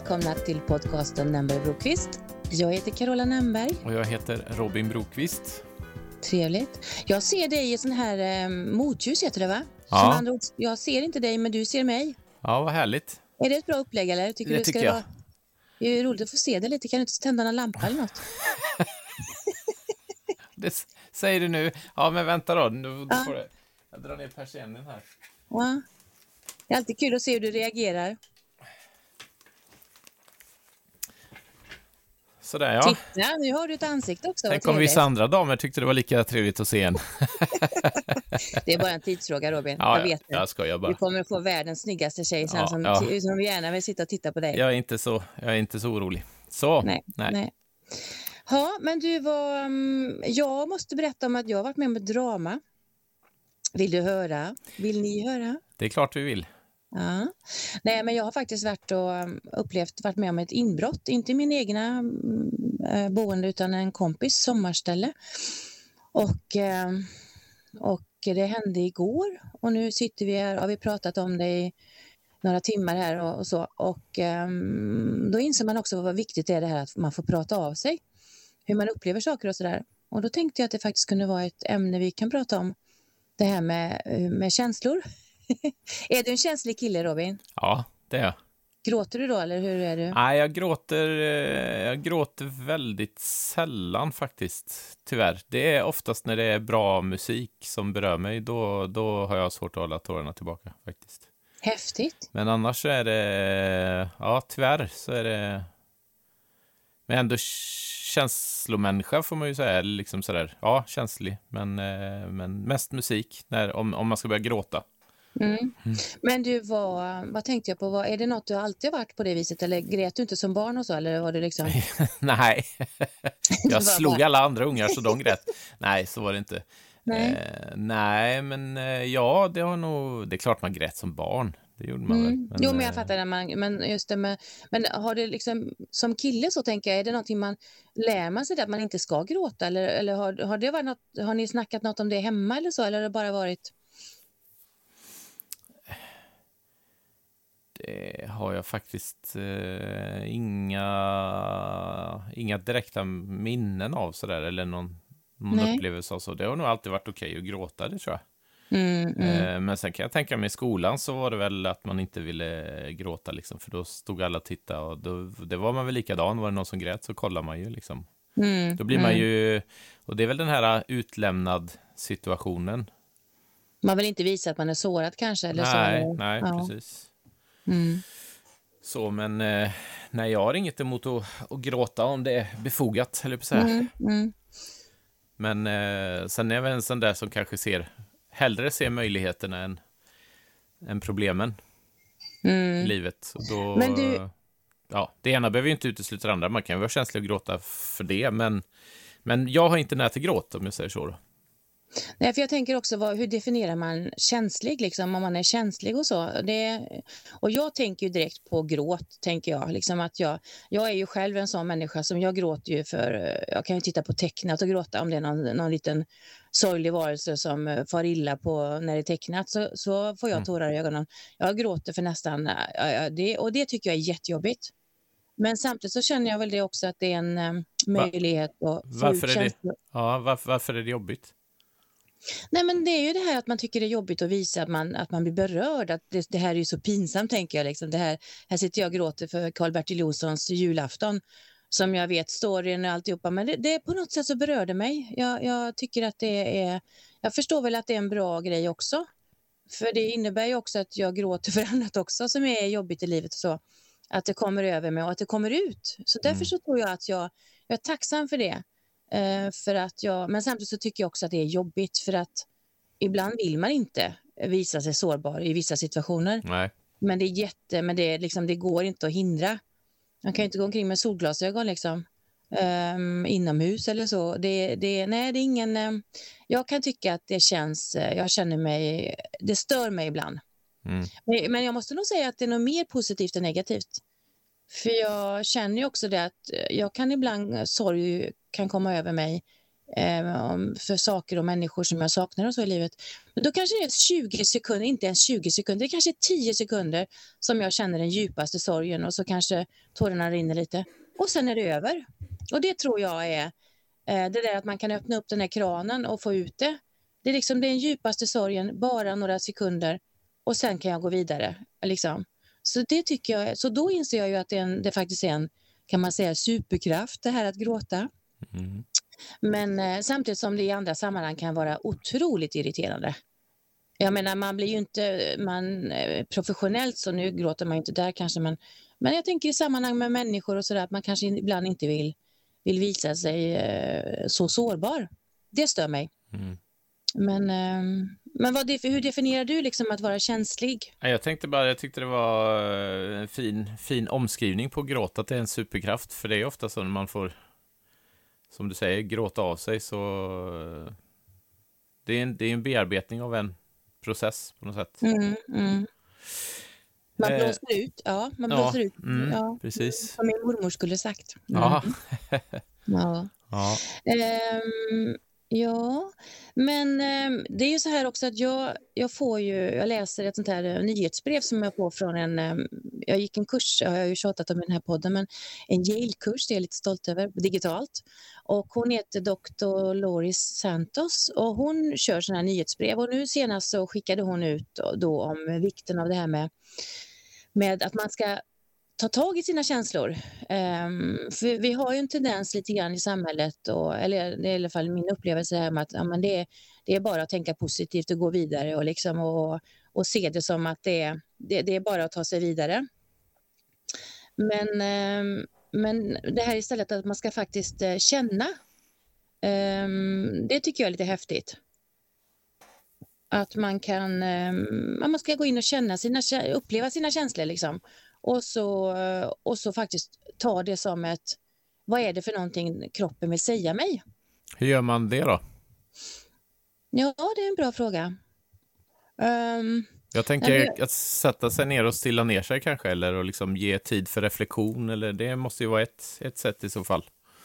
välkomna till podcasten Nämberg Brokvist. Jag heter Carola Nämberg. Och jag heter Robin Brokvist. Trevligt. Jag ser dig i sån här eh, motljus heter det va? Ja. andra ord, jag ser inte dig men du ser mig. Ja, vad härligt. Är det ett bra upplägg eller? Tycker det du, tycker jag. Vara... Det är roligt att få se dig lite. Kan du inte tända en lampa eller något? det säger du nu. Ja, men vänta då. Nu, ja. får du... Jag drar ner persiennen här. Ja. Det är alltid kul att se hur du reagerar. Sådär ja. Titta, nu har du ett ansikte också. Tänk om vissa andra damer tyckte det var lika trevligt att se en. det är bara en tidsfråga Robin. Ja, jag vet jag skojar bara. Du kommer att få världens snyggaste tjej sen ja, som, ja. som gärna vill sitta och titta på dig. Jag är inte så, jag är inte så orolig. Så, nej. nej. nej. Ja, men du var... Mm, jag måste berätta om att jag har varit med om ett drama. Vill du höra? Vill ni höra? Det är klart vi vill. Ja. Nej, men jag har faktiskt varit och mm, upplevt, varit med om ett inbrott, inte i min egna mm, eh, boende utan en kompis sommarställe. Och, ehm, och det hände igår och nu sitter vi här och har vi pratat om det i några timmar här och, och så. Och ehm, då inser man också vad viktigt det är det här att man får prata av sig, hur man upplever saker och sådär. Och då tänkte jag att det faktiskt kunde vara ett ämne vi kan prata om, det här med, eh, med känslor. är du en känslig kille, Robin? Ja, det är jag. Gråter du då, eller hur är du? Nej, jag gråter, eh, jag gråter väldigt sällan faktiskt, tyvärr. Det är oftast när det är bra musik som berör mig, då, då har jag svårt att hålla tårarna tillbaka faktiskt. Häftigt. Men annars så är det, ja tyvärr så är det, men ändå känslomänniska får man ju säga, liksom sådär, ja känslig, men, eh, men mest musik, när, om, om man ska börja gråta. Mm. Mm. Men du, vad, vad tänkte jag på? Vad, är det något du alltid varit på det viset eller grät du inte som barn och så? Eller var det liksom... nej, jag slog alla andra ungar så de grät. nej, så var det inte. Nej, eh, nej men eh, ja, det har nog, det är klart man grät som barn. Det gjorde man mm. väl. Men, jo, men jag eh, fattar det. Man, men just det med, men har det liksom, som kille så tänker jag, är det någonting man, lär man sig det att man inte ska gråta eller, eller har, har det varit något, har ni snackat något om det hemma eller så, eller har det bara varit Det har jag faktiskt eh, inga, inga direkta minnen av sådär, eller någon, någon upplevelse av så. Det har nog alltid varit okej okay att gråta, det tror jag. Mm, mm. Eh, men sen kan jag tänka mig i skolan så var det väl att man inte ville gråta, liksom, för då stod alla och tittade och då, det var man väl likadan. Var det någon som grät så kollar man ju. Liksom. Mm, då blir man mm. ju, och det är väl den här utlämnad situationen. Man vill inte visa att man är sårad kanske? Eller nej, så. nej ja. precis. Mm. Så, men eh, nej, jag har inget emot att, att gråta om det är befogat, eller på säga. Mm, mm. Men eh, sen är jag en sån där som kanske ser, hellre ser möjligheterna än, än problemen mm. i livet. Då, men du... ja, det ena behöver ju inte utesluta det andra. Man kan ju vara känslig och gråta för det, men, men jag har inte när till gråt, om jag säger så. Då. Nej, för jag tänker också, vad, hur definierar man känslig, liksom, om man är känslig och så? Det, och jag tänker ju direkt på gråt, tänker jag. Liksom att jag. Jag är ju själv en sån människa som jag gråter ju för, jag kan ju titta på tecknat och gråta om det är någon, någon liten sorglig varelse som eh, far illa på när det är tecknat, så, så får jag mm. tårar i ögonen. Jag gråter för nästan, äh, det, och det tycker jag är jättejobbigt. Men samtidigt så känner jag väl det också att det är en äh, möjlighet att varför är det, ja, varför, varför är det jobbigt? Nej, men det är ju det här att man tycker det är jobbigt att visa att man, att man blir berörd. Att det, det här är ju så pinsamt, tänker jag. Liksom. Det här, här sitter jag och gråter för Karl-Bertil Jonssons julafton som jag vet storyn och alltihopa, men det, det på något sätt så berör det mig. Jag, jag, tycker att det är, jag förstår väl att det är en bra grej också. För det innebär ju också att jag gråter för annat också som är jobbigt i livet och så. Att det kommer över mig och att det kommer ut. Så därför mm. så tror jag att jag, jag är tacksam för det. Eh, för att jag, men samtidigt så tycker jag också att det är jobbigt för att ibland vill man inte visa sig sårbar i vissa situationer. Nej. Men det är jätte, men det, är liksom, det går inte att hindra. Man kan ju inte gå omkring med solglasögon liksom, um, inomhus eller så. Det, det, nej, det är ingen... Um, jag kan tycka att det känns... Uh, jag känner mig... Det stör mig ibland. Mm. Men, men jag måste nog säga att det är nog mer positivt än negativt. För jag känner ju också det att eh, jag kan ibland, eh, sorg kan komma över mig eh, för saker och människor som jag saknar och så i livet. Men då kanske det är 20 sekunder, inte ens 20 sekunder, det kanske är 10 sekunder som jag känner den djupaste sorgen och så kanske tårarna rinner lite och sen är det över. Och det tror jag är eh, det där att man kan öppna upp den här kranen och få ut det. Det är liksom den djupaste sorgen, bara några sekunder och sen kan jag gå vidare. Liksom. Så det tycker jag, så då inser jag ju att det, en, det faktiskt är en, kan man säga, superkraft det här att gråta. Mm. Men eh, samtidigt som det i andra sammanhang kan vara otroligt irriterande. Jag menar, man blir ju inte man, eh, professionellt, så nu gråter man inte där kanske, men, men jag tänker i sammanhang med människor och sådär, att man kanske ibland inte vill, vill visa sig eh, så sårbar. Det stör mig. Mm. Men, eh, men vad, hur definierar du liksom att vara känslig? Jag tänkte bara, jag tyckte det var eh, en fin, fin omskrivning på gråt, att det är en superkraft, för det är ofta så när man får som du säger, gråta av sig så det är en, det är en bearbetning av en process på något sätt. Mm, mm. Man eh, blåser eh, ut, ja. Man blåser ja, ut. Mm, ja. Precis. Som min mormor skulle sagt. Ja. ja. ja. Um, Ja, men eh, det är ju så här också att jag, jag får ju, jag läser ett sånt här eh, nyhetsbrev som jag får från en, eh, jag gick en kurs, jag har ju tjatat om i den här podden, men en Yale-kurs, det är jag lite stolt över, digitalt. Och hon heter Dr. Loris Santos och hon kör sådana här nyhetsbrev och nu senast så skickade hon ut då, då om vikten av det här med med att man ska ta tag i sina känslor. Um, för vi har ju en tendens lite grann i samhället, och, eller det är i alla fall min upplevelse här med att ja, men det, är, det är bara att tänka positivt och gå vidare och, liksom, och, och se det som att det är, det, det är bara att ta sig vidare. Men, um, men det här istället att man ska faktiskt eh, känna, um, det tycker jag är lite häftigt. Att man kan, man ska gå in och känna sina, uppleva sina känslor liksom och så, och så faktiskt ta det som ett, vad är det för någonting kroppen vill säga mig? Hur gör man det då? Ja, det är en bra fråga. Um, jag tänker jag... att sätta sig ner och stilla ner sig kanske, eller att liksom ge tid för reflektion, eller det måste ju vara ett, ett sätt i så fall.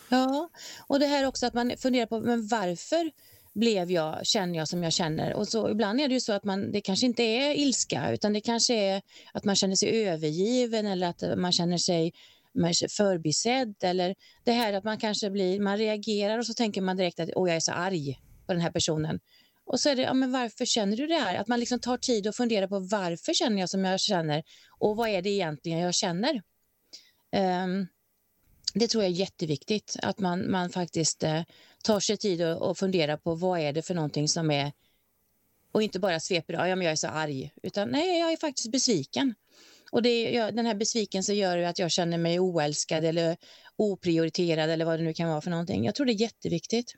Ja, och det här också att man funderar på, men varför blev jag, känner jag som jag känner. Och så Ibland är det ju så att man, det kanske inte är ilska utan det kanske är att man känner sig övergiven eller att man känner sig förbisedd eller det här att man kanske blir, man reagerar och så tänker man direkt att åh jag är så arg på den här personen. Och så är det, ja men varför känner du det här? Att man liksom tar tid och funderar på varför känner jag som jag känner och vad är det egentligen jag känner? Um, det tror jag är jätteviktigt, att man, man faktiskt eh, tar sig tid och, och funderar på vad är det för någonting som är och inte bara sveper ja, men jag är så arg, utan nej, jag är faktiskt besviken. Och det, jag, den här besvikelsen gör att jag känner mig oälskad eller oprioriterad eller vad det nu kan vara för någonting. Jag tror det är jätteviktigt.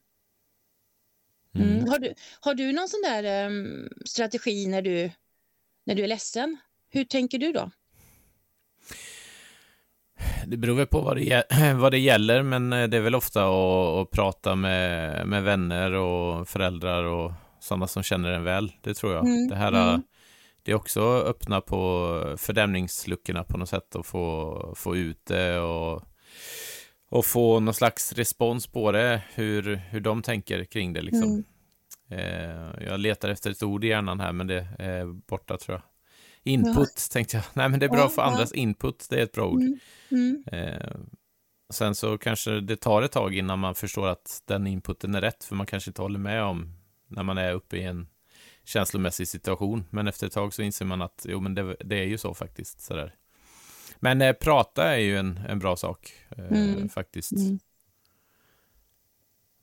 Mm. Mm. Har, du, har du någon sån där um, strategi när du, när du är ledsen? Hur tänker du då? Det beror väl på vad det, vad det gäller, men eh, det är väl ofta att, att prata med, med vänner och föräldrar och sådana som känner en väl. Det tror jag. Mm. Det här mm. det är också att öppna på fördämningsluckorna på något sätt och få, få ut det och, och få någon slags respons på det, hur, hur de tänker kring det. Liksom. Mm. Eh, jag letar efter ett ord i hjärnan här, men det är borta tror jag. Input ja. tänkte jag. Nej, men det är bra ja, för andras ja. input. Det är ett bra ord. Mm. Mm. Eh, sen så kanske det tar ett tag innan man förstår att den inputen är rätt, för man kanske inte håller med om när man är uppe i en känslomässig situation. Men efter ett tag så inser man att jo, men det, det är ju så faktiskt. Sådär. Men eh, prata är ju en, en bra sak eh, mm. faktiskt. Mm.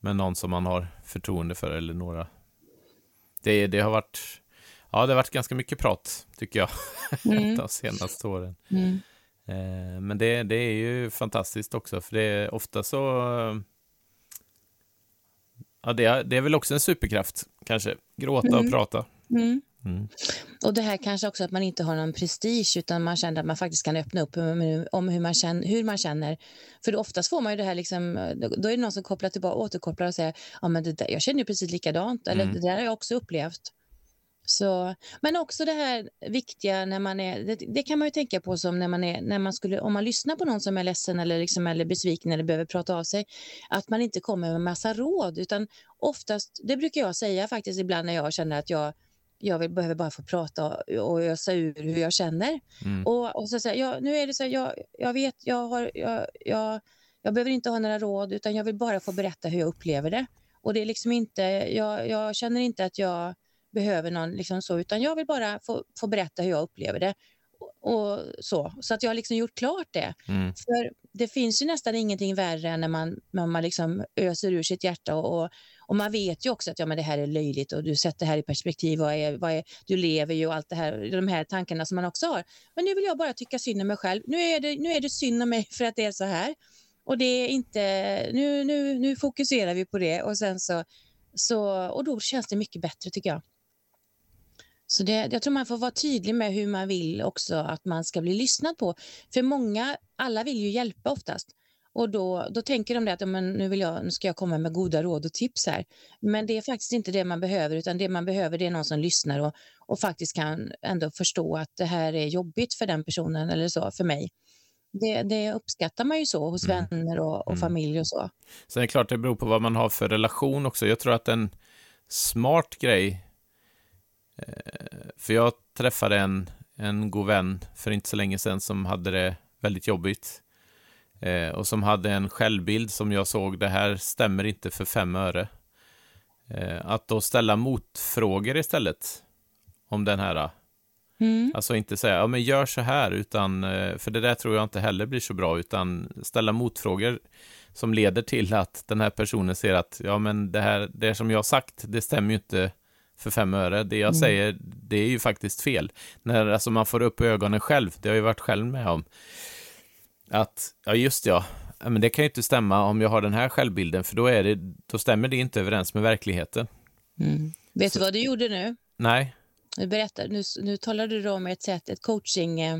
Med någon som man har förtroende för eller några. Det, det har varit Ja, det har varit ganska mycket prat, tycker jag, mm. de senaste åren. Mm. Eh, men det, det är ju fantastiskt också, för det är ofta så... Ja, det är, det är väl också en superkraft, kanske. Gråta mm. och prata. Mm. Mm. Och det här kanske också att man inte har någon prestige utan man känner att man faktiskt kan öppna upp om hur man känner. Hur man känner. För oftast får man ju det här, liksom, då är det någon som kopplar tillbaka, återkopplar och säger ja, men det där, jag känner ju precis likadant, eller mm. det där har jag också upplevt. Så, men också det här viktiga när man är, det, det, kan man ju tänka på som när man är, när man skulle, om man lyssnar på någon som är ledsen eller, liksom, eller besviken eller behöver prata av sig, att man inte kommer med massa råd utan oftast, det brukar jag säga faktiskt ibland när jag känner att jag jag vill, behöver bara få prata och ösa ur hur jag känner. Mm. Och, och så säger ja, nu är det så här, jag, jag vet, jag, har, jag, jag, jag behöver inte ha några råd utan jag vill bara få berätta hur jag upplever det. Och det är liksom inte, jag, jag känner inte att jag behöver någon liksom så, utan jag vill bara få, få berätta hur jag upplever det. Och, så, så att jag har liksom gjort klart det. Mm. För det finns ju nästan ingenting värre än när man, när man liksom öser ur sitt hjärta och, och, och, man vet ju också att ja, men det här är löjligt och du sätter det här i perspektiv, vad är, vad är, du lever ju och allt det här, de här tankarna som man också har. Men nu vill jag bara tycka synd om mig själv. Nu är det, nu är det synd om mig för att det är så här. Och det är inte, nu, nu, nu fokuserar vi på det och sen så, så, och då känns det mycket bättre tycker jag. Så det, jag tror man får vara tydlig med hur man vill också att man ska bli lyssnad på. För många, alla vill ju hjälpa oftast. Och då, då tänker de det att men nu, vill jag, nu ska jag komma med goda råd och tips här. Men det är faktiskt inte det man behöver, utan det man behöver det är någon som lyssnar och, och faktiskt kan ändå förstå att det här är jobbigt för den personen eller så, för mig. Det, det uppskattar man ju så hos mm. vänner och, och mm. familj och så. Sen är det klart det beror på vad man har för relation också. Jag tror att en smart grej för jag träffade en, en god vän för inte så länge sedan som hade det väldigt jobbigt. Eh, och som hade en självbild som jag såg, det här stämmer inte för fem öre. Eh, att då ställa motfrågor istället om den här. Mm. Alltså inte säga, ja men gör så här, utan, för det där tror jag inte heller blir så bra, utan ställa motfrågor som leder till att den här personen ser att, ja men det här, det som jag har sagt, det stämmer ju inte för fem öre. Det jag mm. säger, det är ju faktiskt fel. När alltså, man får upp ögonen själv, det har jag ju varit själv med om. Att, ja just ja, men det kan ju inte stämma om jag har den här självbilden, för då, är det, då stämmer det inte överens med verkligheten. Mm. Vet Så. du vad du gjorde nu? Nej. Du berättar, nu, nu talade du om ett sätt, ett coaching, eh,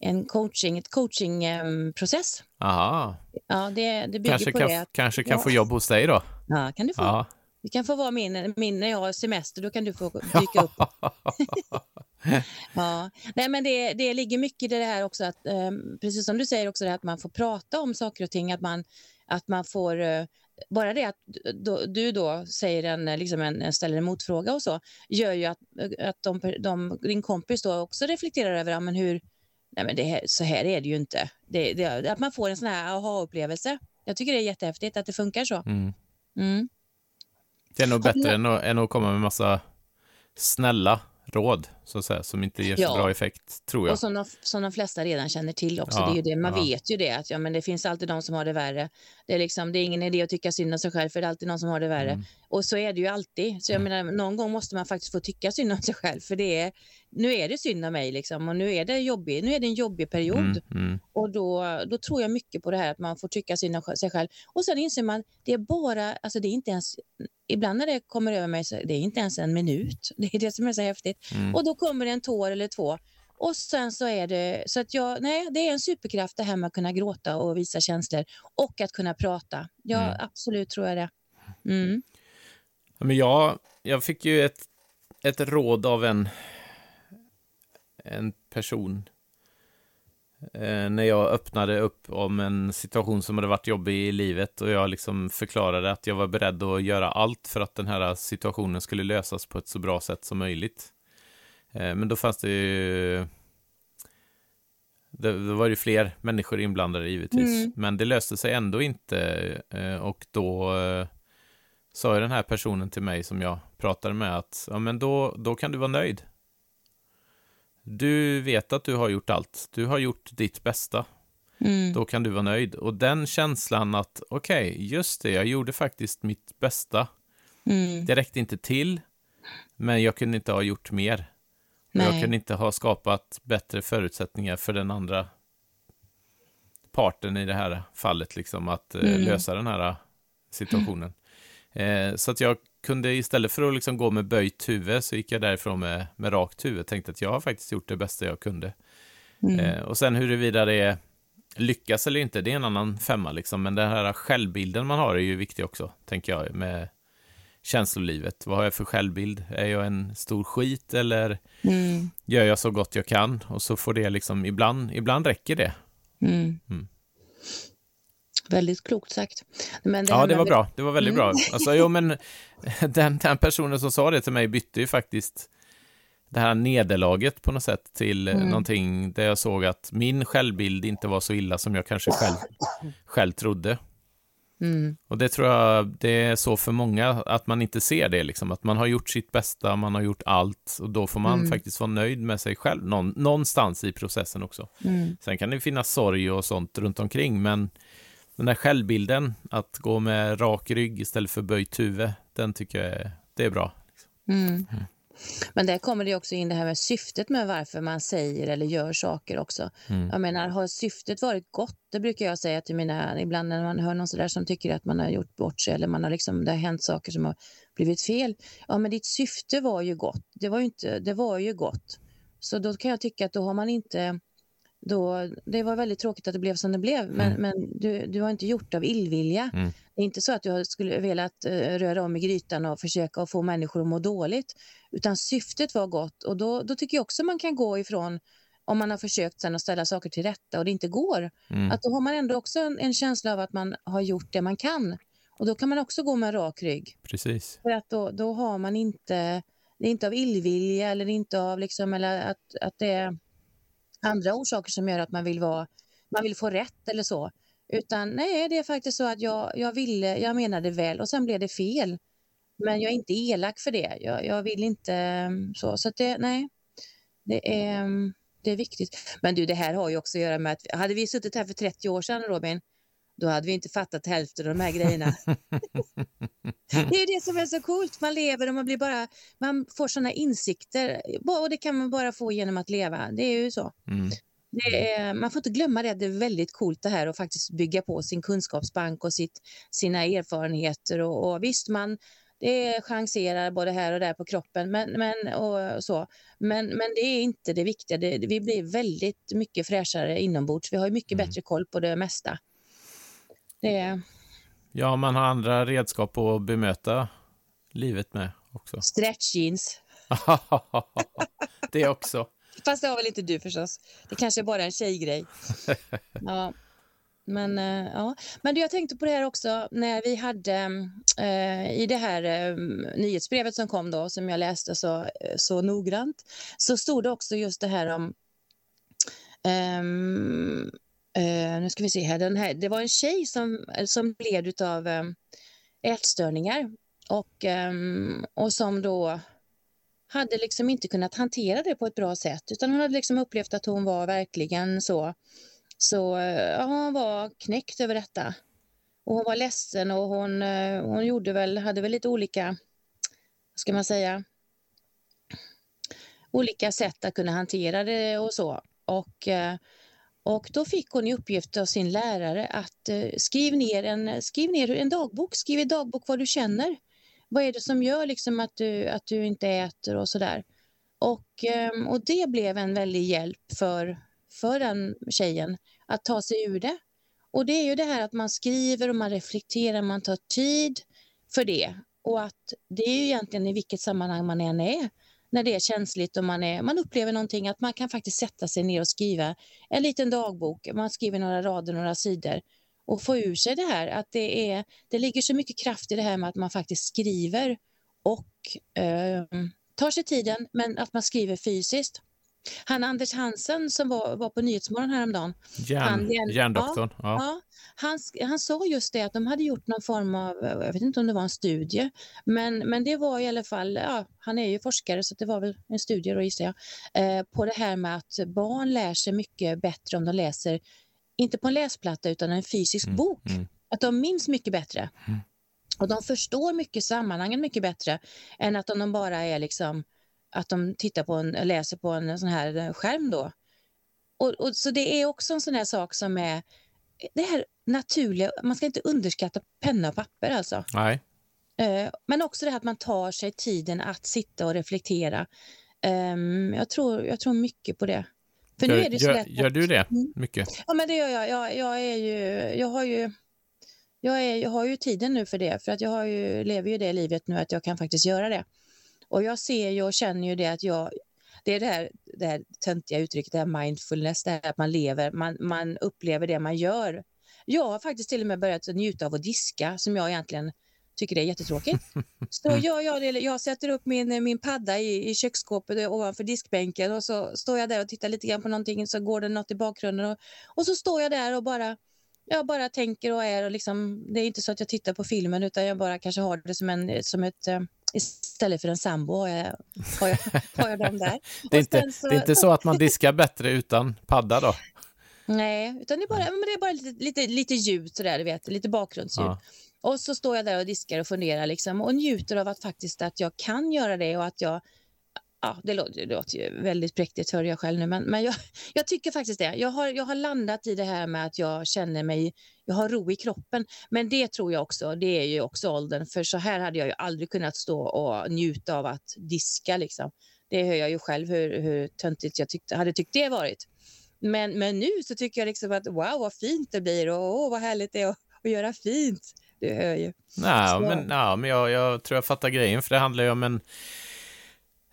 en coaching, ett coachingprocess. Aha. Ja, det, det bygger kanske på kan, det. Kanske kan ja. få jobb hos dig då? Ja, kan du få. Ja. Det kan få vara min, min när jag har semester, då kan du få dyka upp. ja. Nej, men det, det ligger mycket i det här också, att, eh, precis som du säger också, att man får prata om saker och ting, att man, att man får eh, bara det att då, du då säger en, liksom en, ställer en motfråga och så, gör ju att, att de, de, din kompis då också reflekterar över ja, men hur, nej men det så här är det ju inte. Det, det, att man får en sån här aha-upplevelse. Jag tycker det är jättehäftigt att det funkar så. Mm. Mm. Det är nog bättre än att, än att komma med massa snälla råd, så att säga, som inte ger så ja. bra effekt, tror jag. Och som de, som de flesta redan känner till också. Ja, det är ju det, man ja. vet ju det, att ja, men det finns alltid de som har det värre. Det är, liksom, det är ingen idé att tycka synd om sig själv, för det är alltid någon som har det värre. Mm. Och så är det ju alltid. Så jag mm. menar, någon gång måste man faktiskt få tycka synd om sig själv, för det är, nu är det synd om mig, liksom, och nu är det, jobbig, nu är det en jobbig period. Mm. Mm. Och då, då tror jag mycket på det här att man får tycka synd om sig själv. Och sen inser man, det är bara, alltså det är inte ens ibland när det kommer över mig så det är inte ens en minut. Det är det som är så häftigt. Mm. Och då kommer det en tår eller två. Och sen så är det, så att jag, nej, det är en superkraft det här med att kunna gråta och visa känslor och att kunna prata. Ja, mm. absolut tror jag det. Mm. Ja, men jag, jag fick ju ett, ett råd av en, en person eh, när jag öppnade upp om en situation som hade varit jobbig i livet och jag liksom förklarade att jag var beredd att göra allt för att den här situationen skulle lösas på ett så bra sätt som möjligt. Eh, men då fanns det ju det, det var ju fler människor inblandade givetvis, mm. men det löste sig ändå inte eh, och då eh, sa ju den här personen till mig som jag pratade med att ja, men då, då kan du vara nöjd. Du vet att du har gjort allt. Du har gjort ditt bästa. Mm. Då kan du vara nöjd. Och den känslan att, okej, okay, just det, jag gjorde faktiskt mitt bästa. Mm. Det räckte inte till, men jag kunde inte ha gjort mer. Jag kunde inte ha skapat bättre förutsättningar för den andra parten i det här fallet, liksom, att eh, mm. lösa den här situationen. Eh, så att jag kunde istället för att liksom gå med böjt huvud så gick jag därifrån med, med rakt huvud. Tänkte att jag har faktiskt gjort det bästa jag kunde. Mm. Eh, och sen huruvida det lyckas eller inte, det är en annan femma liksom. Men den här självbilden man har är ju viktig också, tänker jag. Med känslolivet. Vad har jag för självbild? Är jag en stor skit eller Mm. gör jag så gott jag kan? Och så får det liksom, ibland, ibland räcker det. Mm. Mm. Väldigt klokt sagt. Men Ja, här det var bra. Det var väldigt Mm. bra. Alltså, jo, men den, den personen som sa det till mig bytte ju faktiskt det här nederlaget på något sätt till mm. Mm. någonting där jag såg att min självbild inte var så illa som jag kanske själv, själv trodde. Mm. Och det tror jag det är så för många, att man inte ser det, liksom. att man har gjort sitt bästa, man har gjort allt och då får man Mm. faktiskt vara nöjd med sig själv, någon, någonstans i processen också. Mm. Sen kan det finnas sorg och sånt runt omkring, men den där självbilden, att gå med rak rygg istället för böjt huvud, den tycker jag är, det är bra. Mm. Men där kommer det också in det här med syftet med varför man säger eller gör saker också. Mm. Jag menar, har syftet varit gott? Det brukar jag säga till mina, ibland när man hör någon sådär som tycker att man har gjort bort sig eller man har liksom, det har hänt saker som har blivit fel. Ja, men ditt syfte var ju gott. Det var ju, inte, det var ju gott. Så då kan jag tycka att då har man inte då, det var väldigt tråkigt att det blev som det blev, men, Mm. men du, du har inte gjort av illvilja. Mm. Det är inte så att du skulle velat eh, röra om i grytan och försöka få människor att må dåligt, utan syftet var gott och då, då tycker jag också man kan gå ifrån om man har försökt sen att ställa saker till rätta och det inte går, Mm. att då har man ändå också en, en känsla av att man har gjort det man kan. Och då kan man också gå med rak rygg. Precis. För att då, då har man inte, det är inte av illvilja eller inte av liksom, eller att, att det är andra orsaker som gör att man vill, vara, man vill få rätt eller så. Utan nej, det är faktiskt så att jag, jag ville, jag menade väl och sen blev det fel. Men jag är inte elak för det. Jag, jag vill inte mm, så. Så att det, nej, det är, mm, det är viktigt. Men du, det här har ju också att göra med att hade vi suttit här för 30 år sedan, Robin, då hade vi inte fattat hälften av de här grejerna. Det är det som är så coolt. Man lever och man blir bara, man får sådana insikter och det kan man bara få genom att leva. Det är ju så. Mm. Är, man får inte glömma det. Det är väldigt coolt det här att faktiskt bygga på sin kunskapsbank och sitt, sina erfarenheter. Och, och visst, man det chanserar både här och där på kroppen, men, men, och så. Men, men det är inte det viktiga. Det, vi blir väldigt mycket fräschare inombords. Vi har ju mycket Mm. bättre koll på det mesta. Det är Ja, man har andra redskap att bemöta livet med också. stretch jeans. det också. Fast det har väl inte du förstås. Det kanske är bara en tjejgrej. Ja. Men, eh, ja. Men du, jag tänkte på det här också när vi hade eh, i det här eh, nyhetsbrevet som kom då som jag läste så, eh, så noggrant så stod det också just det här om ehm, Uh, nu ska vi se här, den här det var en tjej som, eh, som led av um, eh, ätstörningar och, um, och som då hade liksom inte kunnat hantera det på ett bra sätt utan hon hade liksom upplevt att hon var verkligen så så ja, hon var knäckt över detta. Och hon var ledsen och hon, hon gjorde väl, hade väl lite olika, vad ska man säga, olika sätt att kunna hantera det och så. Och, eh, och då fick hon i uppgift av sin lärare att eh, skriv ner en, skriv ner en dagbok, skriv i dagbok vad du känner. Vad är det som gör liksom att, du, att du inte äter och sådär. Och, eh, och det blev en väldig hjälp för, för den tjejen att ta sig ur det. Och det är ju det här att man skriver och man reflekterar, man tar tid för det. Och att det är ju egentligen i vilket sammanhang man än är, när det är känsligt och man, är, man upplever någonting, att man kan faktiskt sätta sig ner och skriva en liten dagbok, man skriver några rader, några sidor och få ur sig det här. Att det, är, det ligger så mycket kraft i det här med att man faktiskt skriver och eh, tar sig tiden, men att man skriver fysiskt. Han Anders Hansen som var, var på Nyhetsmorgon häromdagen, Järn, Han- järn- järndoktorn. Ja. Ja, han, han sa just det att de hade gjort någon form av, jag vet inte om det var en studie, men, men det var i alla fall, ja, han är ju forskare så det var väl en studie då gissar jag, eh, på det här med att barn lär sig mycket bättre om de läser, inte på en läsplatta utan en fysisk Mm, bok. mm. Att de minns mycket bättre. Mm. Och de förstår mycket sammanhangen mycket bättre än att om de bara är liksom att de tittar på en, läser på en sån här eh, skärm då. Och, och, så det är också en sån här sak som är det här naturliga, man ska inte underskatta penna och papper alltså. Nej. Eh, men också det här att man tar sig tiden att sitta och reflektera. Ehm, jag, tror, jag tror mycket på det. För Gör, nu är det så gör, lätt gör du det Mm. mycket? Ja, men det gör jag. Jag, jag, är ju, jag har ju Jag, är, jag har ju tiden nu för det, för att jag har ju, lever ju det livet nu att jag kan faktiskt göra det. Och jag ser ju och känner ju det att jag, det är det här, det här töntiga uttrycket, det här mindfulness, det här att man lever, man, man upplever det man gör. Jag har faktiskt till och med börjat njuta av att diska, som jag egentligen tycker det är jättetråkigt. Så jag, jag, jag sätter upp min, min padda i, i köksskåpet ovanför diskbänken och så står jag där och tittar lite grann på någonting så går det något i bakgrunden och, och så står jag där och bara jag bara tänker och är och liksom, det är inte så att jag tittar på filmen utan jag bara kanske har det som, en, som ett eh, istället för en sambo har jag, har jag, har jag dem där. Det är, inte, så, det är inte så att man diskar bättre utan padda då? Nej, utan det är bara, men det är bara lite, lite, lite ljud sådär, du vet, lite bakgrundsljud. Ja. Och så står jag där och diskar och funderar liksom, och njuter av att faktiskt att jag kan göra det och att jag Ja, det låter, det låter ju väldigt präktigt, hör jag själv nu, men, men jag, jag tycker faktiskt det. Jag har, jag har landat i det här med att jag känner mig, jag har ro i kroppen. Men det tror jag också, det är ju också åldern, för så här hade jag ju aldrig kunnat stå och njuta av att diska. Liksom. Det hör jag ju själv hur, hur töntigt jag tyckte, hade tyckt det varit. Men, men nu så tycker jag liksom att wow, vad fint det blir och oh, vad härligt det är att, att göra fint. Det hör ju. Nej, men, ja, men jag, jag tror jag fattar grejen, för det handlar ju om en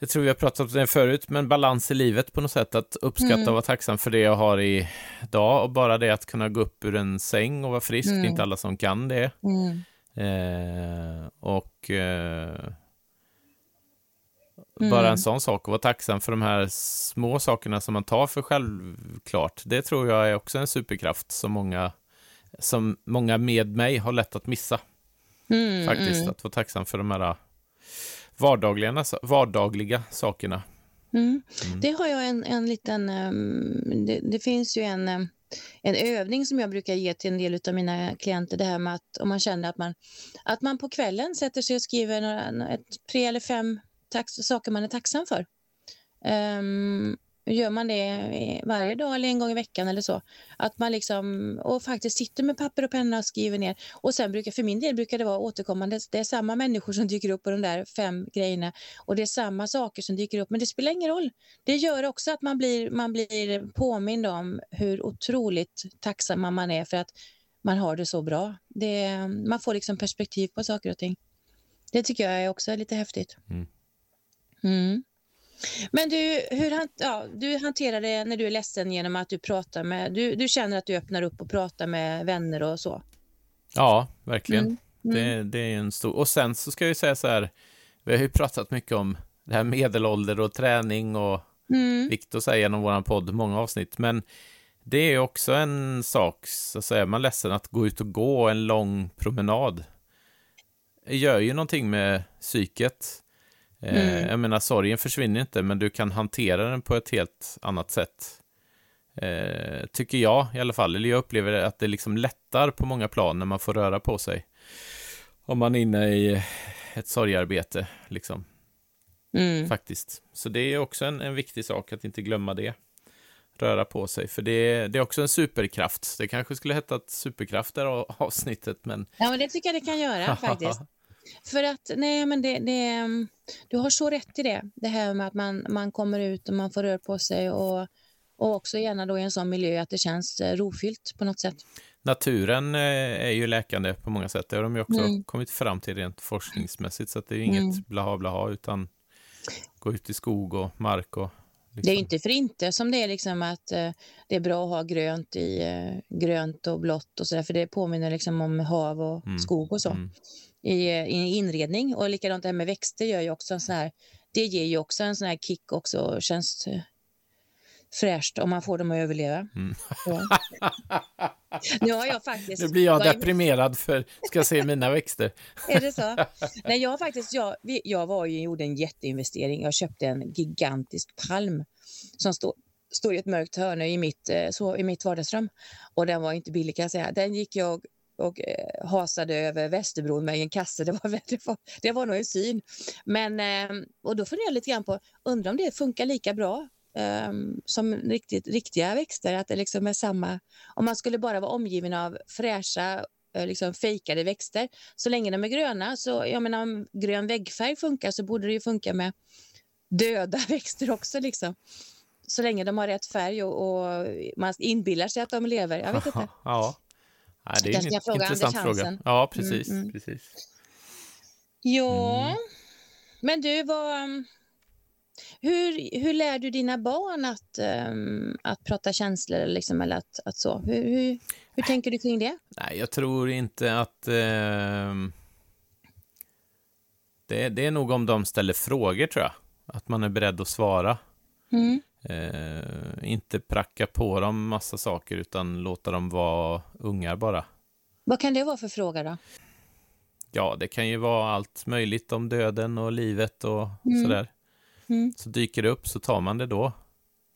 jag tror vi har pratat om det förut, men balans i livet på något sätt. Att uppskatta mm. och vara tacksam för det jag har idag och bara det att kunna gå upp ur en säng och vara frisk. Mm. Det är inte alla som kan det. Mm. Eh, och eh, bara en mm. sån sak, att vara tacksam för de här små sakerna som man tar för självklart. Det tror jag är också en superkraft som många, som många med mig har lätt att missa. Mm, Faktiskt, mm. att vara tacksam för de här vardagliga, vardagliga sakerna. Mm. Mm. Det har jag en, en liten... Um, det, det, finns ju en, um, en övning som jag brukar ge till en del av mina klienter. Det här med att om man känner att man, att man på kvällen sätter sig och skriver några, ett, tre eller fem tax, saker man är tacksam för. Um, Gör man det varje dag eller en gång i veckan eller så, att man liksom och faktiskt sitter med papper och penna och skriver ner. Och sen brukar, för min del brukar det vara återkommande, det är samma människor som dyker upp på de där fem grejerna och det är samma saker som dyker upp, men det spelar ingen roll. Det gör också att man blir, man blir påmind om hur otroligt tacksam man är för att man har det så bra. Det, man får liksom perspektiv på saker och ting. Det tycker jag är också lite häftigt. Mm. Mm. Men du, hur ja, du hanterar det när du är ledsen genom att du pratar med, du, du känner att du öppnar upp och pratar med vänner och så? Ja, verkligen. Mm. Mm. Det, det, är en stor, och sen så ska jag ju säga så här, vi har ju pratat mycket om det här medelålder och träning och mm. vikt och så genom vår podd, många avsnitt, men det är också en sak, så att säga, man är ledsen att gå ut och gå en lång promenad. Det gör ju någonting med psyket. Eh, mm. Jag menar, sorgen försvinner inte, men du kan hantera den på ett helt annat sätt. Eh, tycker jag i alla fall. Eller jag upplever att det liksom lättar på många plan när man får röra på sig. Om man är inne i ett sorgarbete, liksom. Mm. Faktiskt. Så det är också en, en viktig sak att inte glömma det. Röra på sig, för det, det är också en superkraft. Det kanske skulle heta ett superkraft där avsnittet, men... Ja, men det tycker jag det kan göra faktiskt. För att, nej men det, det, du har så rätt i det. Det här med att man, man kommer ut och man får röra på sig och, och också gärna då i en sån miljö att det känns eh, rofyllt på något sätt. Naturen eh, är ju läkande på många sätt. Det har de ju också mm. kommit fram till rent forskningsmässigt. Så att det är inget mm. blaha blaha utan gå ut i skog och mark och Liksom. Det är inte för inte som det är liksom att eh, det är bra att ha grönt i eh, grönt och blått och så där, för det påminner liksom om hav och mm. skog och så. Mm i, i inredning. Och likadant det här med växter gör ju också en sån här, det ger ju också en sån här kick också och känns eh, fräscht om man får dem att överleva. Mm. nu har jag faktiskt... Nu blir jag deprimerad för ska se mina växter. är det så? Nej, jag faktiskt, jag, jag var ju, gjorde en jätteinvestering. Jag köpte en gigantisk palm som står stod i ett mörkt hörn i mitt, eh, så, i mitt vardagsrum. Och den var inte billig kan jag säga. Den gick jag och eh, hasade över Västerbron med en kasse. Det var, det var, det var nog en syn. Men, eh, och då funderade jag lite grann på, undrar om det funkar lika bra eh, som riktigt, riktiga växter, att det liksom är samma. Om man skulle bara vara omgiven av fräscha eh, liksom fejkade växter. Så länge de är gröna, så jag menar om grön väggfärg funkar så borde det ju funka med döda växter också. Liksom. Så länge de har rätt färg och, och man inbillar sig att de lever. Jag vet inte. Ja, Nej, det är en intressant fråga. Ja, precis. Mm, mm. precis. Ja, mm. men du, vad, hur, hur lär du dina barn att, um, att prata känslor? Liksom, eller att, att så? Hur, hur, hur, tänker du kring det? Nej, jag tror inte att... Uh, det, det är nog om de ställer frågor, tror jag. Att man är beredd att svara. Mm. Uh, inte pracka på dem massa saker, utan låta dem vara ungar bara. Vad kan det vara för fråga då? Ja, det kan ju vara allt möjligt om döden och livet och mm. sådär. Mm. Så dyker det upp så tar man det då.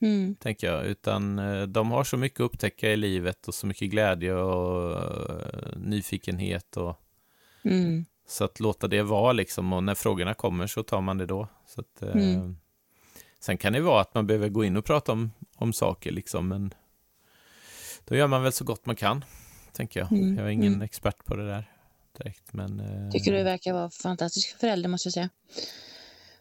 Mm. Tänker jag. Utan eh, de har så mycket att upptäcka i livet och så mycket glädje och uh, nyfikenhet. Och, mm. Så att låta det vara liksom. Och när frågorna kommer så tar man det då. Så att, uh, sen kan det vara att man behöver gå in och prata om, om saker liksom. Men då gör man väl så gott man kan. Tänker jag. Mm. Jag är ingen expert på det där direkt. Men, uh, Tycker du verkar vara fantastisk förälder måste jag säga.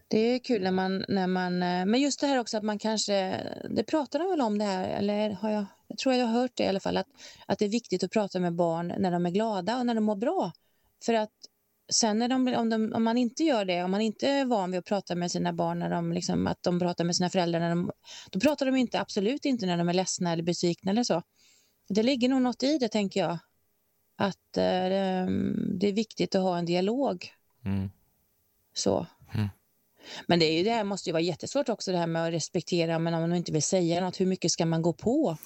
Det är kul när man, när man... Eh, men just det här också att man kanske... Det pratar de väl om det här, eller har jag... Jag tror jag har hört det i alla fall, att, att det är viktigt att prata med barn när de är glada och när de mår bra. För att sen när de, om, de, om man inte gör det, om man inte är van vid att prata med sina barn, när de, liksom, att de pratar med sina föräldrar, när de, då pratar de inte, absolut inte när de är ledsna eller besvikna eller så. Det ligger nog något i det, tänker jag. Att eh, det är viktigt att ha en dialog. Mm. Så. Mm. Men det, är ju, det här måste ju vara jättesvårt också det här med att respektera, men om man inte vill säga något, hur mycket ska man gå på?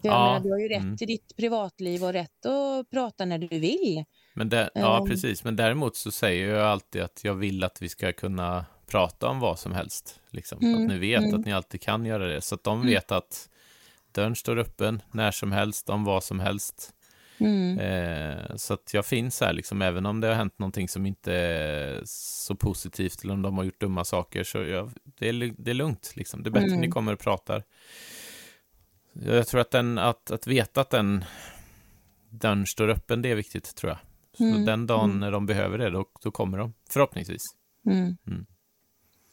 För ja. menar, du har ju rätt mm. till ditt privatliv och rätt att prata när du vill. Men det, ja, um, precis. Men däremot så säger jag alltid att jag vill att vi ska kunna prata om vad som helst. Liksom. Mm, att ni vet mm. att ni alltid kan göra det. Så att de mm. vet att dörren står öppen när som helst, om vad som helst. Mm. Eh, så att jag finns här, liksom, även om det har hänt någonting som inte är så positivt eller om de har gjort dumma saker, så jag, det, är, det är lugnt. Liksom. Det är bättre mm. att ni kommer och pratar. Jag tror att, den, att, att veta att den dörren står öppen, det är viktigt, tror jag. Så mm. den dagen mm. när de behöver det, då, då kommer de, förhoppningsvis. Mm. mm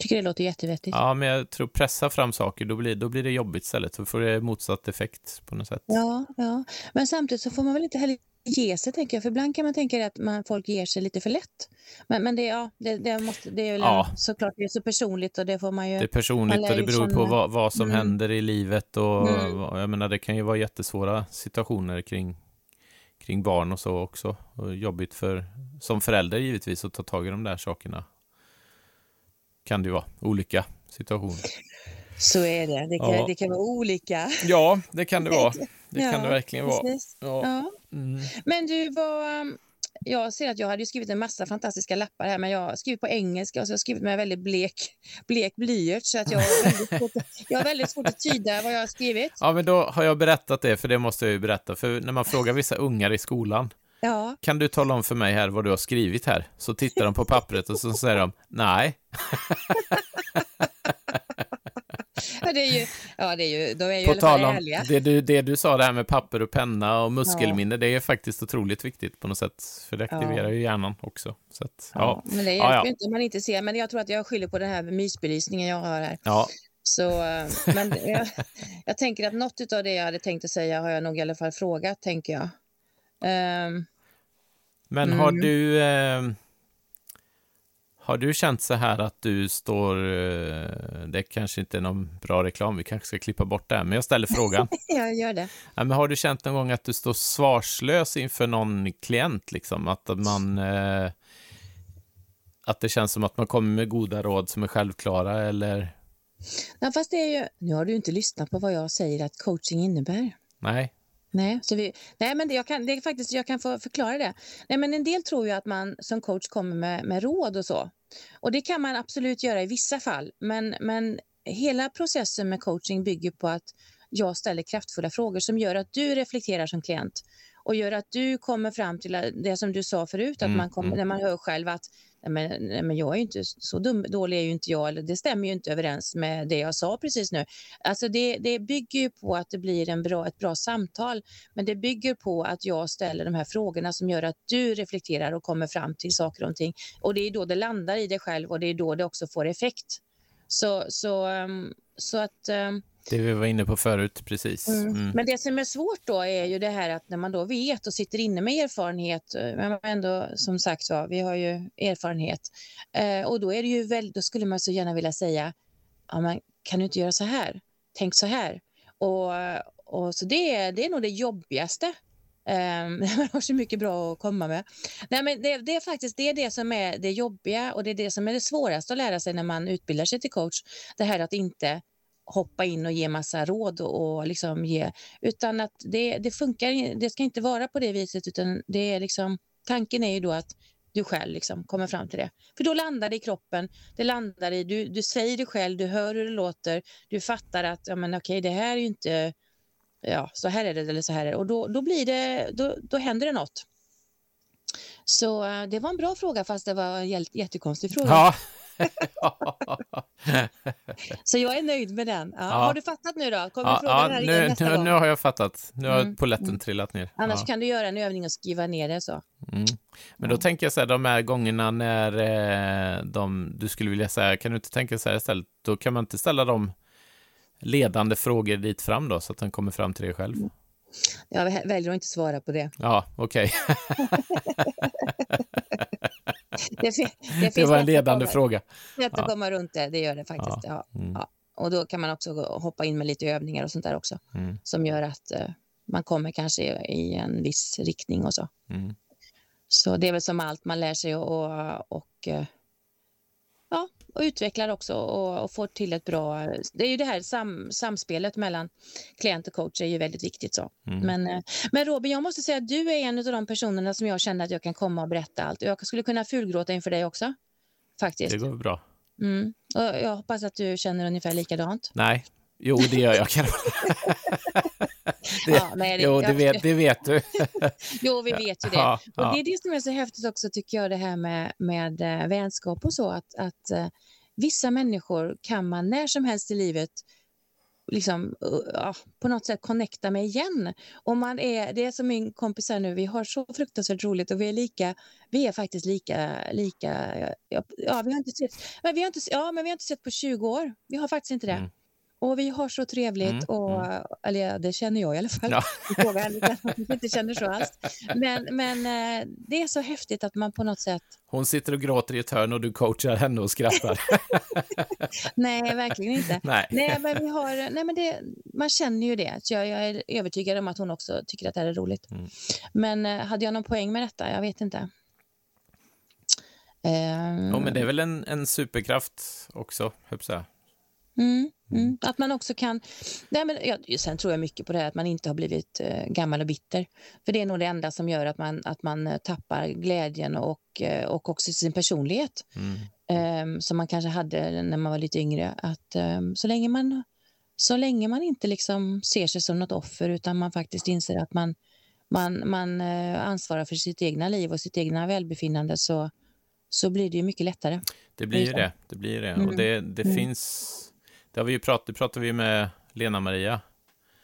tycker det låter jättevettigt. Ja, men jag tror pressa fram saker, då blir, då blir det jobbigt istället. Då får det motsatt effekt på något sätt. Ja, ja. men samtidigt så får man väl inte heller ge sig, tänker jag. För ibland kan man tänka att man, folk ger sig lite för lätt. Men, men det, ja, det, det, måste, det är ja. såklart det är så personligt och det får man ju... Det är personligt och det beror på vad, vad som mm. händer i livet och mm. jag menar, det kan ju vara jättesvåra situationer kring, kring barn och så också. Och jobbigt för, som förälder givetvis, att ta tag i de där sakerna kan det ju vara olika situationer. Så är det. Det kan, ja. det kan vara olika. Ja, det kan det vara. Det ja, kan det verkligen vara. Ja. Mm. Men du, vad... Jag ser att jag hade skrivit en massa fantastiska lappar här, men jag har skrivit på engelska och så har jag skrivit med väldigt blek, blek blyert så att jag har, väldigt svårt, jag har väldigt svårt att tyda vad jag har skrivit. Ja, men då har jag berättat det, för det måste jag ju berätta. För när man frågar vissa ungar i skolan, Ja. Kan du tala om för mig här vad du har skrivit här? Så tittar de på pappret och så säger de nej. ja, det är ju, ja, det är ju, de är ju på tal om det du, det du sa det här med papper och penna och muskelminne, ja. det är faktiskt otroligt viktigt på något sätt, för det aktiverar ja. ju hjärnan också. Så att, ja. Men det hjälper ja, inte om man inte ser, men jag tror att jag skyller på den här mysbelysningen jag har här. Ja. Så, eh, men jag, jag tänker att något av det jag hade tänkt att säga har jag nog i alla fall frågat, tänker jag. Um, men har mm. du eh, har du känt så här att du står, eh, det kanske inte är någon bra reklam, vi kanske ska klippa bort det, men jag ställer frågan. jag gör det. Ja, men har du känt någon gång att du står svarslös inför någon klient, liksom? Att man, eh, att det känns som att man kommer med goda råd som är självklara, eller? Ja, fast det är ju, nu har du inte lyssnat på vad jag säger att coaching innebär. Nej. Nej, så vi, nej men det, jag, kan, det är faktiskt, jag kan få förklara det. Nej, men en del tror ju att man som coach kommer med, med råd och så. Och det kan man absolut göra i vissa fall. Men, men hela processen med coaching bygger på att jag ställer kraftfulla frågor som gör att du reflekterar som klient och gör att du kommer fram till det som du sa förut, att mm, man kommer, mm. när man hör själv att nej men, nej men jag är inte så dum, dålig är ju inte jag, eller det stämmer ju inte överens med det jag sa precis nu. Alltså det, det bygger ju på att det blir en bra, ett bra samtal, men det bygger på att jag ställer de här frågorna som gör att du reflekterar och kommer fram till saker och ting. Och det är då det landar i dig själv och det är då det också får effekt. Så, så, um, så att um, Det vi var inne på förut, precis. Mm. Mm. Men det som är svårt då är ju det här att när man då vet och sitter inne med erfarenhet, eh, men ändå som sagt så, vi har ju erfarenhet, eh, och då är det ju väldigt, då skulle man så gärna vilja säga, ja men kan du inte göra så här? Tänk så här. Och, och så det, är- det är nog det jobbigaste. Um, man har så mycket bra att komma med. Nej, men det, det är faktiskt det, är det som är det jobbiga och det är det som är det svåraste att lära sig när man utbildar sig till coach. Det här att inte hoppa in och ge massa råd och, och liksom ge, utan att det, det funkar, det ska inte vara på det viset utan det är liksom, tanken är ju då att du själv liksom kommer fram till det. För då landar det i kroppen, det landar i, du, du säger det själv, du hör hur det låter, du fattar att ja, men okej, det här är ju inte, ja, så här är det eller så här är det. Och då, då blir det, då, då händer det något. Så eh, det var en bra fråga fast det var en jättekonstig fråga. Ja. Så jag är nöjd med den. Ja, Ja. Har du fattat nu då? Kommer ja, du fråga ja den här igen nu, nästa nu, gång? nu har jag fattat. Nu har Mm, polletten mm. trillat ner. Annars kan du göra en övning och skriva ner det så. Mm. Men då tänker jag så här, de här gångerna när eh, de, du skulle vilja säga, kan du inte tänka så här istället, då kan man inte ställa de ledande frågor dit fram då, så att den kommer fram till dig själv? Jag vä- väljer att inte svara på det. Ja, okej. Det, fi- det, Det finns var en ledande komma- fråga. Sätt att Ja. komma runt det, det gör det faktiskt. Ja. Mm. Ja. Och då kan man också hoppa in med lite övningar och sånt där också, Mm. som gör att eh, man kommer kanske i, en viss riktning och så. Mm. Så det är väl som allt, man lär sig och, och, och eh, ja, och utvecklar också och, och får till ett bra... Det är ju det här sam, samspelet mellan klient och coach är ju väldigt viktigt. så. Mm. Men, eh, men Robin, jag måste säga att du är en av de personerna som jag känner att jag kan komma och berätta allt. Jag skulle kunna fulgråta inför dig också, faktiskt. Det går bra. Mm. Och jag hoppas att du känner ungefär likadant. Nej, jo, det gör jag. Det, Ja, nej, det- jo, det vet, det vet du. Jo, vi vet ju det. Ja, Och ja. det är det som är så häftigt också, tycker jag, det här med, med eh, vänskap och så. Att, att eh, vissa människor kan man när som helst i livet liksom, uh, ja, på något sätt connecta med igen. Och man är, det är som min kompis här nu, vi har så fruktansvärt roligt och vi är lika, vi är faktiskt lika, lika ja, ja, vi har inte sett, men vi har inte, ja, men vi har inte sett på 20 år. Vi har faktiskt inte det. Mm. Och vi har så trevligt, Mm, och, eller ja, det känner jag i alla fall. Ja. Jag frågar henne, inte känner så alls. Men, men eh, det är så häftigt att man på något sätt, Hon sitter och gråter i ett hörn och du coachar henne och skrattar. nej verkligen inte. Nej. Nej, men vi har, nej, men det, man känner ju det. Så jag, jag är övertygad om att hon också tycker att det här är roligt. Mm. Men eh, hade jag någon poäng med detta? Jag vet inte. Ehm, Jo, men det är väl en, en superkraft också, höll jag. Mm, mm. Att man också kan... Nej, men, ja, sen tror jag mycket på det här att man inte har blivit eh, gammal och bitter. För det är nog det enda som gör att man, att man eh, tappar glädjen och, eh, och också sin personlighet. Mm. ehm, som man kanske hade när man var lite yngre. Att ehm, så länge man så länge man inte liksom ser sig som något offer utan man faktiskt inser att man, man, man eh, ansvarar för sitt egna liv och sitt egna välbefinnande så, så blir det ju mycket lättare. Det blir ju det. Det blir det. Och Mm. det, det Mm. finns... Det har vi ju pratat, det pratade vi med Lena-Maria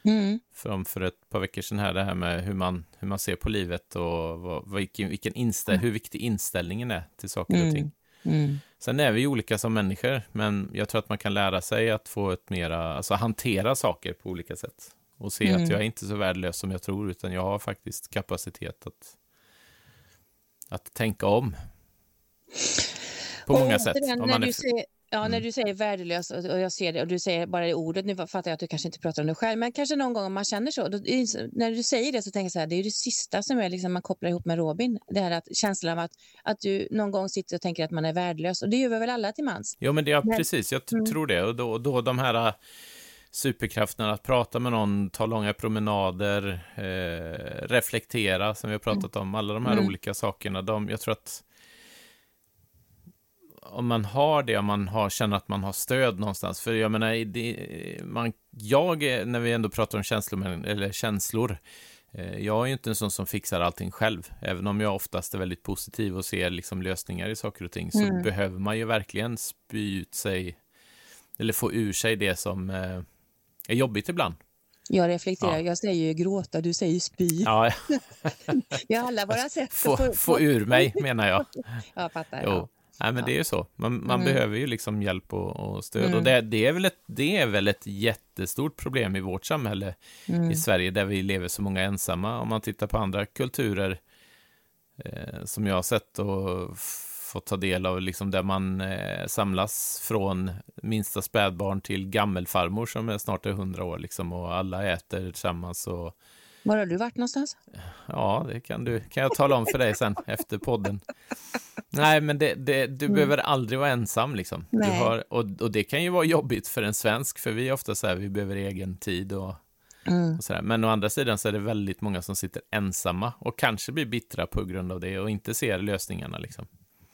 Mm, för, för ett par veckor sedan här, det här med hur man, hur man ser på livet och vad, vilken, vilken inställ, hur viktig inställningen är till saker och Mm. ting. mm, Sen är vi olika som människor, men jag tror att man kan lära sig att få ett mera, alltså hantera saker på olika sätt. Och se Mm. att jag är inte så värdelös som jag tror, utan jag har faktiskt kapacitet att, att tänka om. På Och många sätt. återigen, Om man är, säger, ja, när Mm. du säger värdelös och jag ser det och du säger bara det ordet, nu fattar jag att du kanske inte pratar om det själv, men kanske någon gång om man känner så, då, när du säger det så tänker jag så här, det är det sista som är liksom man kopplar ihop med Robin, det här att känslan av att, att du någon gång sitter och tänker att man är värdelös och det gör vi väl alla till mans. Jo, men det, ja, precis, jag Mm. tror det. Och då, då de här äh, superkrafterna, att prata med någon, ta långa promenader, eh, reflektera, som vi har pratat om, alla de här Mm. olika sakerna, de, jag tror att om man har det, om man har, känner att man har stöd någonstans, för jag menar, det, man, jag, är- när vi ändå pratar om känslor, eller känslor, eh, jag är ju inte en sån som fixar allting själv, även om jag oftast är väldigt positiv och ser liksom lösningar i saker och ting, så Mm. behöver man ju verkligen spy ut sig, eller få ur sig det som eh, är jobbigt ibland. Jag reflekterar, Ja. jag säger ju gråta, du säger spy. Ja, Vi har alla våra sätt få, få, få ur mig, menar jag. Jag fattar. Jo. Ja. Nej, men det är ju så. Man, man Mm. behöver ju liksom hjälp och, och stöd. Mm. Och det, det, är väl ett, det är väl ett jättestort problem i vårt samhälle Mm. i Sverige, där vi lever så många ensamma. Om man tittar på andra kulturer eh, som jag har sett och fått ta del av, liksom där man eh, samlas från minsta spädbarn till gammelfarmor som är snart är 100 år, liksom, och alla äter tillsammans. Och, Var har du varit någonstans? Ja, det kan, du, kan jag tala om för dig sen efter podden. Nej, men det, det, du Mm. behöver aldrig vara ensam. Liksom. Du har, och, och det kan ju vara jobbigt för en svensk, för vi är ofta så här, vi behöver egen tid och, Mm. och så där. Men å andra sidan så är det väldigt många som sitter ensamma och kanske blir bittra på grund av det och inte ser lösningarna. Liksom.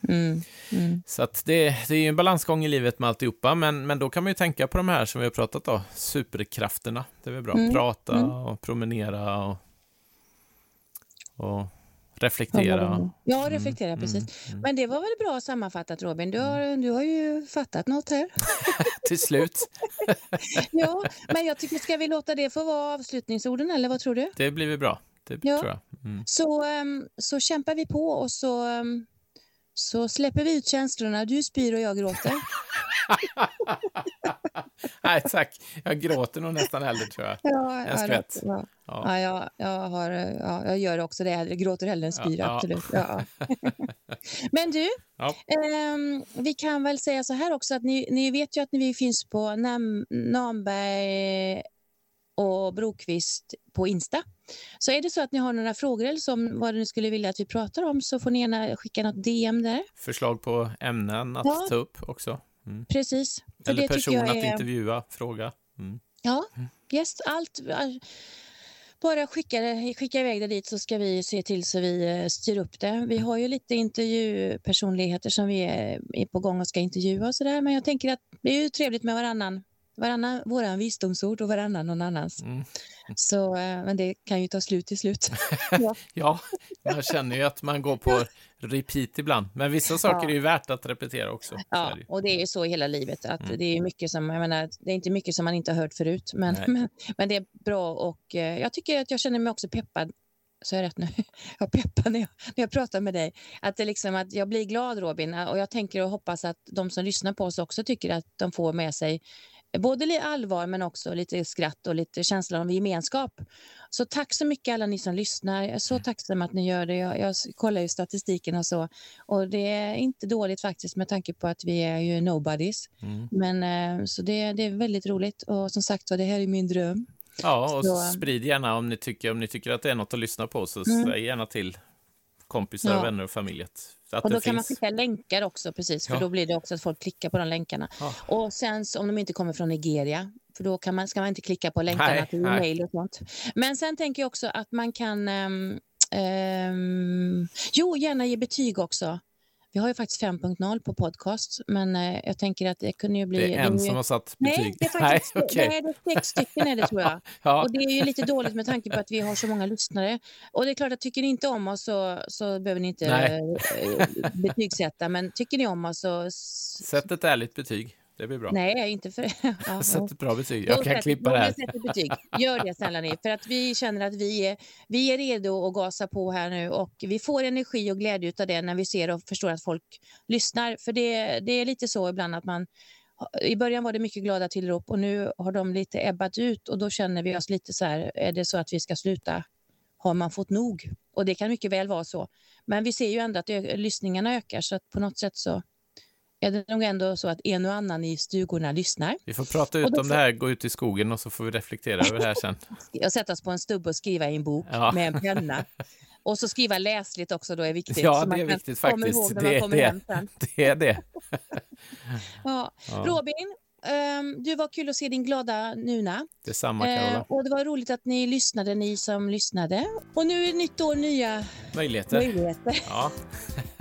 Mm. Mm. Så att det, det är ju en balansgång i livet med alltihopa, men, men då kan man ju tänka på de här som vi har pratat om, superkrafterna. Det är väl bra. Mm, Prata mm. och promenera och, och reflektera. Ja, reflektera Mm, precis. mm. Men det var väl bra sammanfattat Robin. Du har, du har ju fattat något här. Till slut, Ja, men jag tycker, ska vi låta det få vara avslutningsorden eller vad tror du? det blir väl bra. Det Ja. tror jag. Så, ehm, så kämpar vi på och så, ehm, så släpper vi ut känslorna. Du spyr och jag gråter. Nej, tack. Jag gråter nog nästan hellre, tror jag. Ja, En skvätt. Ja, Ja. ja, jag, jag, har, ja, jag gör också det. Jag gråter hellre än spyr, absolut. Men du, ehm, vi kan väl säga så här också att ni, ni vet ju att vi finns på Nam, Namberg och Brokvist på Insta. Så är det så att ni har några frågor eller så om vad ni skulle vilja att vi pratar om så får ni gärna skicka något DM där. Förslag på ämnen att Ja. ta upp också. Mm. Precis. För Eller person att är- intervjua, fråga. Mm. Ja, yes, allt. all- Bara skicka, skicka iväg det dit så ska vi se till så vi eh, styr upp det. Vi har ju lite intervjupersonligheter som vi är, är på gång och ska intervjua och sådär. Men jag tänker att det är ju trevligt med varannan, varannan våran visdomsord och varannan någon annans. Mm. Så, eh, men det kan ju ta slut till slut. ja. Ja, man känner ju att man går på repeat ibland. Men vissa saker Ja. är ju värt att repetera också. Ja, det och det är ju så i hela livet. att Mm. Det är mycket som, jag menar, det är inte mycket som man inte har hört förut, men, men, men det är bra och eh, jag tycker att jag känner mig också peppad. Så är jag rätt nu? Jag peppar när jag, när jag pratar med dig. Att, det liksom, att jag blir glad Robin och jag tänker och hoppas att de som lyssnar på oss också tycker att de får med sig både lite allvar men också lite skratt och lite känsla av gemenskap. Så tack så mycket alla ni som lyssnar. Jag är så tacksam att ni gör det. Jag, jag kollar ju statistiken och så och det är inte dåligt faktiskt med tanke på att vi är ju nobodies. Mm. Men eh, så det, det är väldigt roligt och som sagt så det här är min dröm. Ja, och Så- sprid gärna om ni, tycker, om ni tycker att det är något att lyssna på, så Mm. säg gärna till kompisar, Ja. vänner och familj att, att Och då kan man finns. skicka länkar också precis för Ja. då blir det också att folk klickar på de länkarna. Ja. Och sen om de inte kommer från Nigeria för då kan man, ska man inte klicka på länkarna Nej, till e-mail och sånt. Men sen tänker jag också att man kan ehm, ehm, jo, gärna ge betyg också. Vi har ju faktiskt 5.0 på podcast, men eh, jag tänker att det kunde ju bli... Det är en ju- som har satt betyg. Nej, det är faktiskt Nej, okej. nej, det är sex stycken är det tror jag. Ja, Och det är ju lite dåligt med tanke på att vi har så många lyssnare. Och det är klart att tycker ni inte om oss så, så behöver ni inte Nej. eh, betygsätta. Men tycker ni om oss så... sätt ett ärligt betyg. Det blir bra. Nej, inte för... Ja, Sätt ett bra betyg. Jag kan klippa det här. betyg. Gör det snälla ni. För att vi känner att vi är, vi är redo att gasa på här nu och vi får energi och glädje av det när vi ser och förstår att folk lyssnar. För det, det är lite så ibland att man i början var det mycket glada tillrop och nu har de lite ebbat ut och då känner vi oss lite så här, är det så att vi ska sluta? Har man fått nog? Och det kan mycket väl vara så. Men vi ser ju ändå att lyssningarna ökar så att på något sätt så är det nog ändå så att en och annan i stugorna lyssnar. Vi får prata ut om får- det här, gå ut i skogen och så får vi reflektera över det här sen. och sätta oss på en stubbe och skriva i en bok Ja. med en penna. Och så skriva läsligt också då är viktigt. Ja, så man det är kan viktigt komma faktiskt. ihåg när Det man är kommer det. hem sen. Det är det. Ja. Ja, Robin, ehm, du var kul att se din glada Nuna. detsamma, Eh, Carola. och det var roligt att ni lyssnade, ni som lyssnade. Och nu är det nytt år, nya Möjligheter. möjligheter. Ja,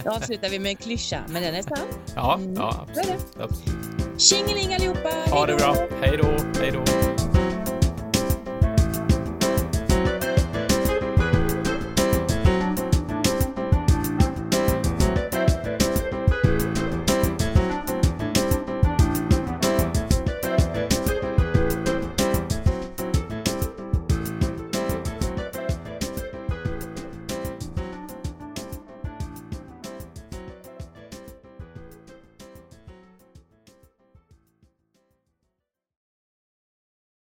Då avslutar vi med en klyscha, men den är sann. ja, Mm. ja absolut. absolut. Tjingeling allihopa! Ha det bra. Hej då. Hej då.